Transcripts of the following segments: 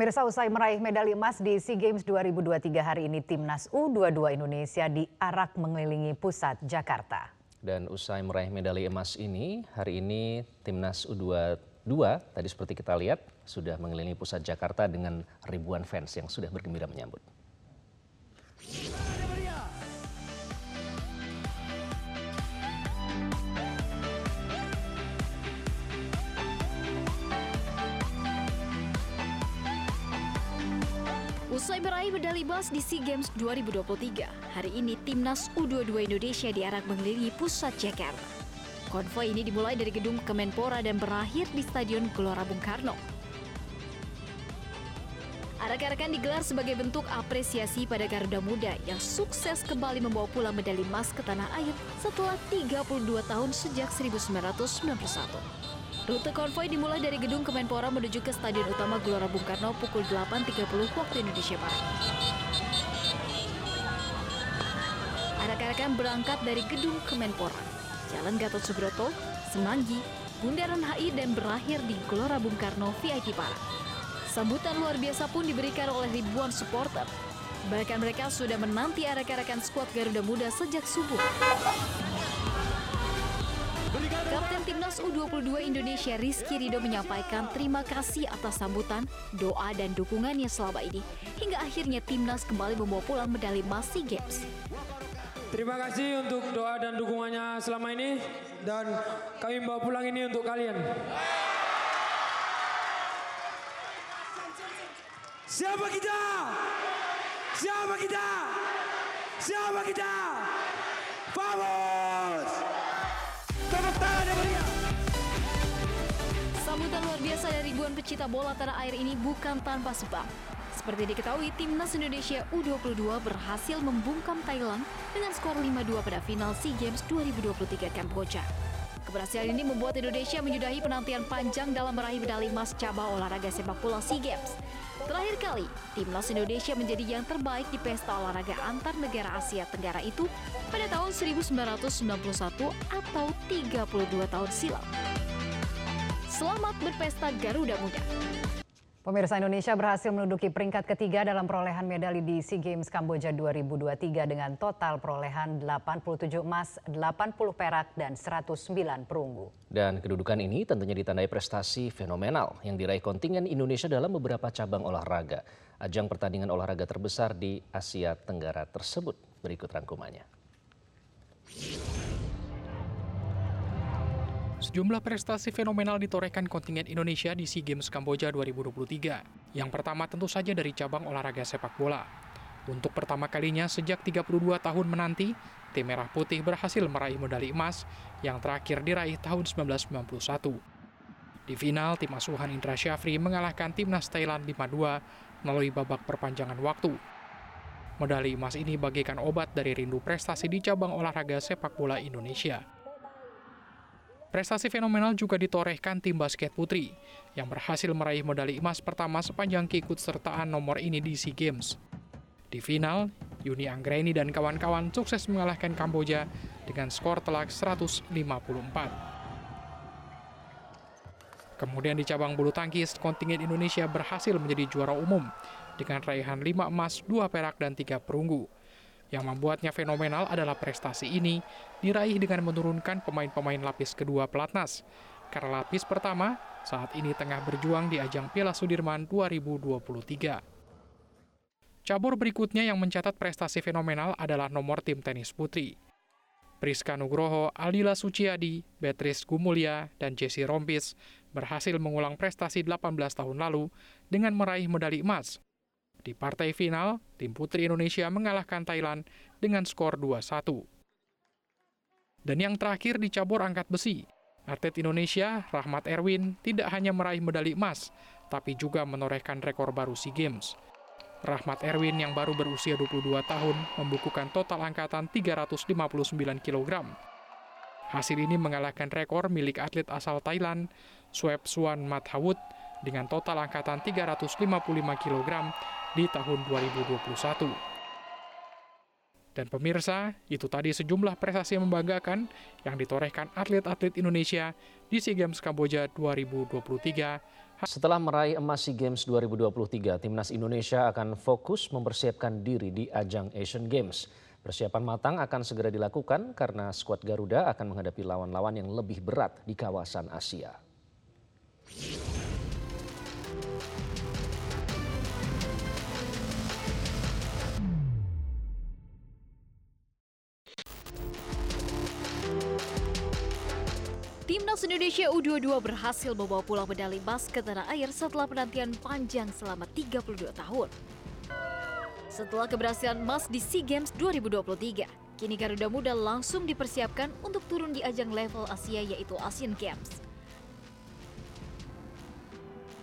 Pemirsa usai meraih medali emas di SEA Games 2023 hari ini timnas U22 Indonesia diarak mengelilingi pusat Jakarta. Dan usai meraih medali emas ini, hari ini timnas U22 tadi seperti kita lihat sudah mengelilingi pusat Jakarta dengan ribuan fans yang sudah bergembira menyambut. Usai meraih medali emas di SEA Games 2023, hari ini timnas U22 Indonesia diarak mengelilingi pusat Jakarta. Konvoi ini dimulai dari gedung Kemenpora dan berakhir di Stadion Gelora Bung Karno. Arak-arakan digelar sebagai bentuk apresiasi pada Garuda Muda yang sukses kembali membawa pulang medali emas ke tanah air setelah 32 tahun sejak 1991. Rute konvoi dimulai dari gedung Kemenpora menuju ke Stadion Utama Gelora Bung Karno pukul 8.30 waktu Indonesia Barat. Arak-arakan berangkat dari gedung Kemenpora, Jalan Gatot Subroto, Semanggi, Bundaran HI dan berakhir di Gelora Bung Karno VIP Park. Sambutan luar biasa pun diberikan oleh ribuan supporter. Bahkan mereka sudah menanti arak-arakan skuad Garuda Muda sejak subuh. Kapten Timnas U22 Indonesia Rizky Rido menyampaikan terima kasih atas sambutan, doa dan dukungannya selama ini hingga akhirnya Timnas kembali membawa pulang medali SEA Games. Terima kasih untuk doa dan dukungannya selama ini dan kami bawa pulang ini untuk kalian. Siapa kita? Siapa kita? Siapa kita? Vamos! Sambutan luar biasa dari ribuan pecinta bola tanah air ini bukan tanpa sebab. Seperti diketahui, timnas Indonesia U22 berhasil membungkam Thailand dengan skor 5-2 pada final SEA Games 2023 Kamboja. Keberhasilan ini membuat Indonesia menyudahi penantian panjang dalam meraih medali emas cabang olahraga sepak bola SEA Games. Terakhir kali, timnas Indonesia menjadi yang terbaik di pesta olahraga antar negara Asia Tenggara itu pada tahun 1991 atau 32 tahun silam. Selamat berpesta Garuda Muda. Pemirsa Indonesia berhasil menduduki peringkat ketiga dalam perolehan medali di SEA Games Kamboja 2023 dengan total perolehan 87 emas, 80 perak, dan 109 perunggu. Dan kedudukan ini tentunya ditandai prestasi fenomenal yang diraih kontingen Indonesia dalam beberapa cabang olahraga. Ajang pertandingan olahraga terbesar di Asia Tenggara tersebut. Berikut rangkumannya. Sejumlah prestasi fenomenal ditorehkan kontingen Indonesia di SEA Games Kamboja 2023. Yang pertama tentu saja dari cabang olahraga sepak bola. Untuk pertama kalinya sejak 32 tahun menanti, tim Merah Putih berhasil meraih medali emas yang terakhir diraih tahun 1991. Di final, tim asuhan Indra Syafri mengalahkan timnas Thailand 5-2 melalui babak perpanjangan waktu. Medali emas ini bagaikan obat dari rindu prestasi di cabang olahraga sepak bola Indonesia. Prestasi fenomenal juga ditorehkan tim basket putri, yang berhasil meraih medali emas pertama sepanjang keikutsertaan nomor ini di SEA Games. Di final, Yuni Anggreni dan kawan-kawan sukses mengalahkan Kamboja dengan skor telak 154. Kemudian di cabang bulu tangkis, kontingen Indonesia berhasil menjadi juara umum dengan raihan 5 emas, 2 perak, dan 3 perunggu. Yang membuatnya fenomenal adalah prestasi ini diraih dengan menurunkan pemain-pemain lapis kedua pelatnas. Karena lapis pertama saat ini tengah berjuang di ajang Piala Sudirman 2023. Cabur berikutnya yang mencatat prestasi fenomenal adalah nomor tim tenis putri. Priska Nugroho, Aldila Suciadi, Beatrice Gumulya, dan Jesse Rompis berhasil mengulang prestasi 18 tahun lalu dengan meraih medali emas di partai final, tim putri Indonesia mengalahkan Thailand dengan skor 2-1. Dan yang terakhir di cabur angkat besi, atlet Indonesia Rahmat Erwin tidak hanya meraih medali emas, tapi juga menorehkan rekor baru SEA Games. Rahmat Erwin yang baru berusia 22 tahun membukukan total angkatan 359 kg. Hasil ini mengalahkan rekor milik atlet asal Thailand, Swep Suan Mathawut, dengan total angkatan 355 kg di tahun 2021. Dan pemirsa, itu tadi sejumlah prestasi yang membanggakan yang ditorehkan atlet-atlet Indonesia di SEA Games Kamboja 2023 Setelah meraih emas SEA Games 2023, timnas Indonesia akan fokus mempersiapkan diri di ajang Asian Games. Persiapan matang akan segera dilakukan karena skuad Garuda akan menghadapi lawan-lawan yang lebih berat di kawasan Asia. Timnas Indonesia U22 berhasil membawa pulang medali emas ke tanah air setelah penantian panjang selama 32 tahun. Setelah keberhasilan emas di SEA Games 2023, kini Garuda Muda langsung dipersiapkan untuk turun di ajang level Asia yaitu Asian Games.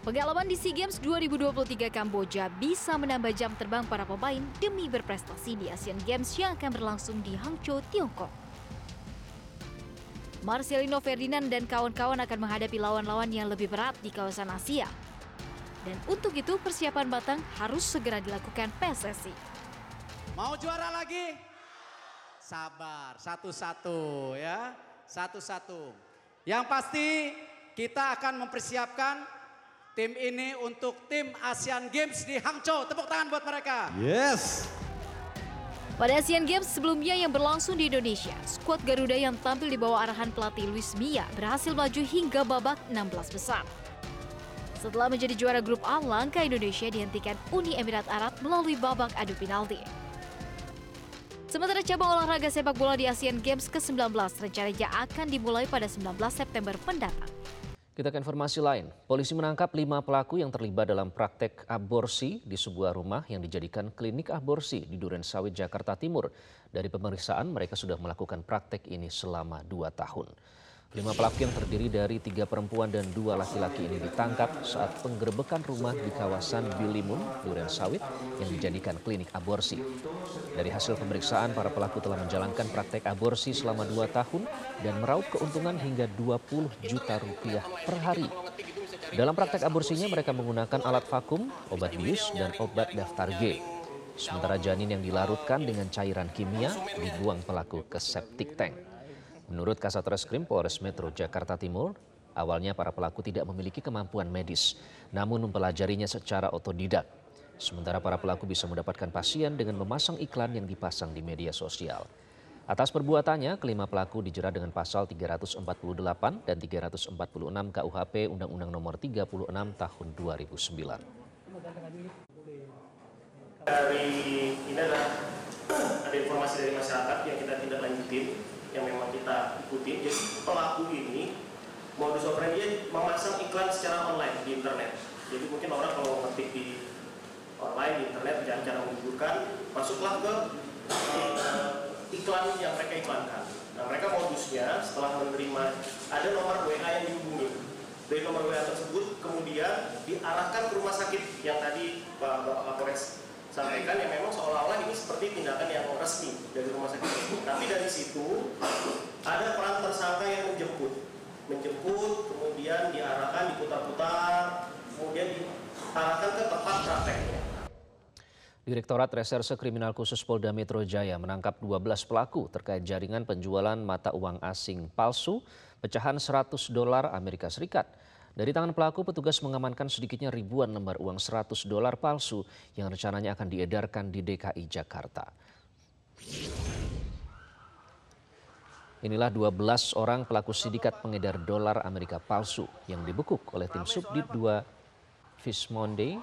Pengalaman di SEA Games 2023 Kamboja bisa menambah jam terbang para pemain demi berprestasi di Asian Games yang akan berlangsung di Hangzhou, Tiongkok. Marcelino Ferdinand dan kawan-kawan akan menghadapi lawan-lawan yang lebih berat di kawasan Asia. Dan untuk itu persiapan batang harus segera dilakukan PSSI. Mau juara lagi? Sabar, satu-satu ya, satu-satu. Yang pasti kita akan mempersiapkan tim ini untuk tim Asian Games di Hangzhou. Tepuk tangan buat mereka. Yes. Pada Asian Games sebelumnya yang berlangsung di Indonesia, skuad Garuda yang tampil di bawah arahan pelatih Luis Mia berhasil maju hingga babak 16 besar. Setelah menjadi juara grup A, langkah Indonesia dihentikan Uni Emirat Arab melalui babak adu penalti. Sementara cabang olahraga sepak bola di Asian Games ke-19 rencananya akan dimulai pada 19 September mendatang. Kita ke informasi lain. Polisi menangkap lima pelaku yang terlibat dalam praktek aborsi di sebuah rumah yang dijadikan klinik aborsi di Duren Sawit, Jakarta Timur. Dari pemeriksaan, mereka sudah melakukan praktek ini selama dua tahun. Lima pelaku yang terdiri dari tiga perempuan dan dua laki-laki ini ditangkap saat penggerbekan rumah di kawasan Bilimun, Duren Sawit yang dijadikan klinik aborsi. Dari hasil pemeriksaan, para pelaku telah menjalankan praktek aborsi selama dua tahun dan meraup keuntungan hingga 20 juta rupiah per hari. Dalam praktek aborsinya mereka menggunakan alat vakum, obat bius, dan obat daftar G. Sementara janin yang dilarutkan dengan cairan kimia dibuang pelaku ke septic tank. Menurut Kasat Reskrim Polres Metro Jakarta Timur, awalnya para pelaku tidak memiliki kemampuan medis, namun mempelajarinya secara otodidak. Sementara para pelaku bisa mendapatkan pasien dengan memasang iklan yang dipasang di media sosial. Atas perbuatannya, kelima pelaku dijerat dengan pasal 348 dan 346 KUHP Undang-Undang Nomor 36 Tahun 2009. Dari ini ada informasi dari masyarakat yang kita tidak lanjutin yang memang kita ikuti. Jadi pelaku ini modus operandi memasang iklan secara online di internet. Jadi mungkin orang kalau ngetik di online di internet jangan cara menghiburkan, masuklah ke uh, iklan yang mereka iklankan. Nah mereka modusnya setelah menerima ada nomor WA yang dihubungi. Dari nomor WA tersebut kemudian diarahkan ke rumah sakit yang tadi Pak Bapak Kapolres sampaikan yang memang seolah-olah ini seperti tindakan yang resmi dari rumah sakit. Tapi dari situ ada peran tersangka yang menjemput, menjemput, kemudian diarahkan, diputar-putar, kemudian diarahkan ke tempat prakteknya. Direktorat Reserse Kriminal Khusus Polda Metro Jaya menangkap 12 pelaku terkait jaringan penjualan mata uang asing palsu pecahan 100 dolar Amerika Serikat. Dari tangan pelaku, petugas mengamankan sedikitnya ribuan lembar uang 100 dolar palsu yang rencananya akan diedarkan di DKI Jakarta. Inilah 12 orang pelaku sindikat pengedar dolar Amerika palsu yang dibekuk oleh tim Subdit 2 Fismonde,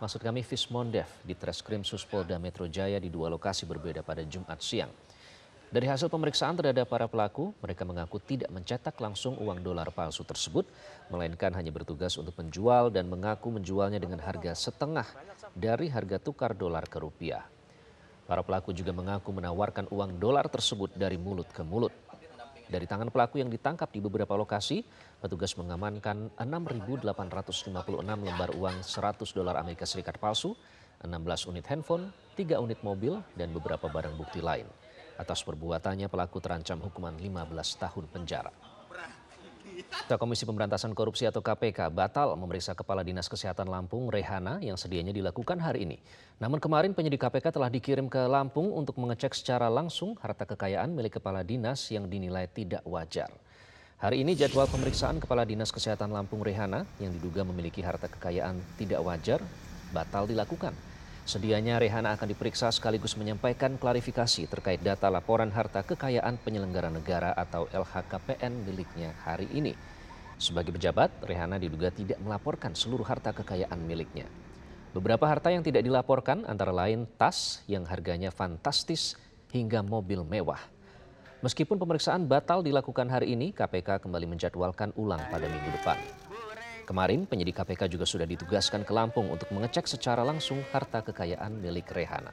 maksud kami Fismondev di Treskrim Suspolda Metro Jaya di dua lokasi berbeda pada Jumat siang. Dari hasil pemeriksaan terhadap para pelaku, mereka mengaku tidak mencetak langsung uang dolar palsu tersebut, melainkan hanya bertugas untuk menjual dan mengaku menjualnya dengan harga setengah dari harga tukar dolar ke rupiah. Para pelaku juga mengaku menawarkan uang dolar tersebut dari mulut ke mulut. Dari tangan pelaku yang ditangkap di beberapa lokasi, petugas mengamankan 6.856 lembar uang 100 dolar Amerika Serikat palsu, 16 unit handphone, 3 unit mobil, dan beberapa barang bukti lain. Atas perbuatannya pelaku terancam hukuman 15 tahun penjara. Ketua Komisi Pemberantasan Korupsi atau KPK batal memeriksa Kepala Dinas Kesehatan Lampung Rehana yang sedianya dilakukan hari ini. Namun kemarin penyidik KPK telah dikirim ke Lampung untuk mengecek secara langsung harta kekayaan milik Kepala Dinas yang dinilai tidak wajar. Hari ini jadwal pemeriksaan Kepala Dinas Kesehatan Lampung Rehana yang diduga memiliki harta kekayaan tidak wajar batal dilakukan. Sedianya Rehana akan diperiksa sekaligus menyampaikan klarifikasi terkait data laporan harta kekayaan penyelenggara negara atau LHKPN miliknya hari ini. Sebagai pejabat, Rehana diduga tidak melaporkan seluruh harta kekayaan miliknya. Beberapa harta yang tidak dilaporkan antara lain tas yang harganya fantastis hingga mobil mewah. Meskipun pemeriksaan batal dilakukan hari ini, KPK kembali menjadwalkan ulang pada minggu depan. Kemarin, penyidik KPK juga sudah ditugaskan ke Lampung untuk mengecek secara langsung harta kekayaan milik Rehana.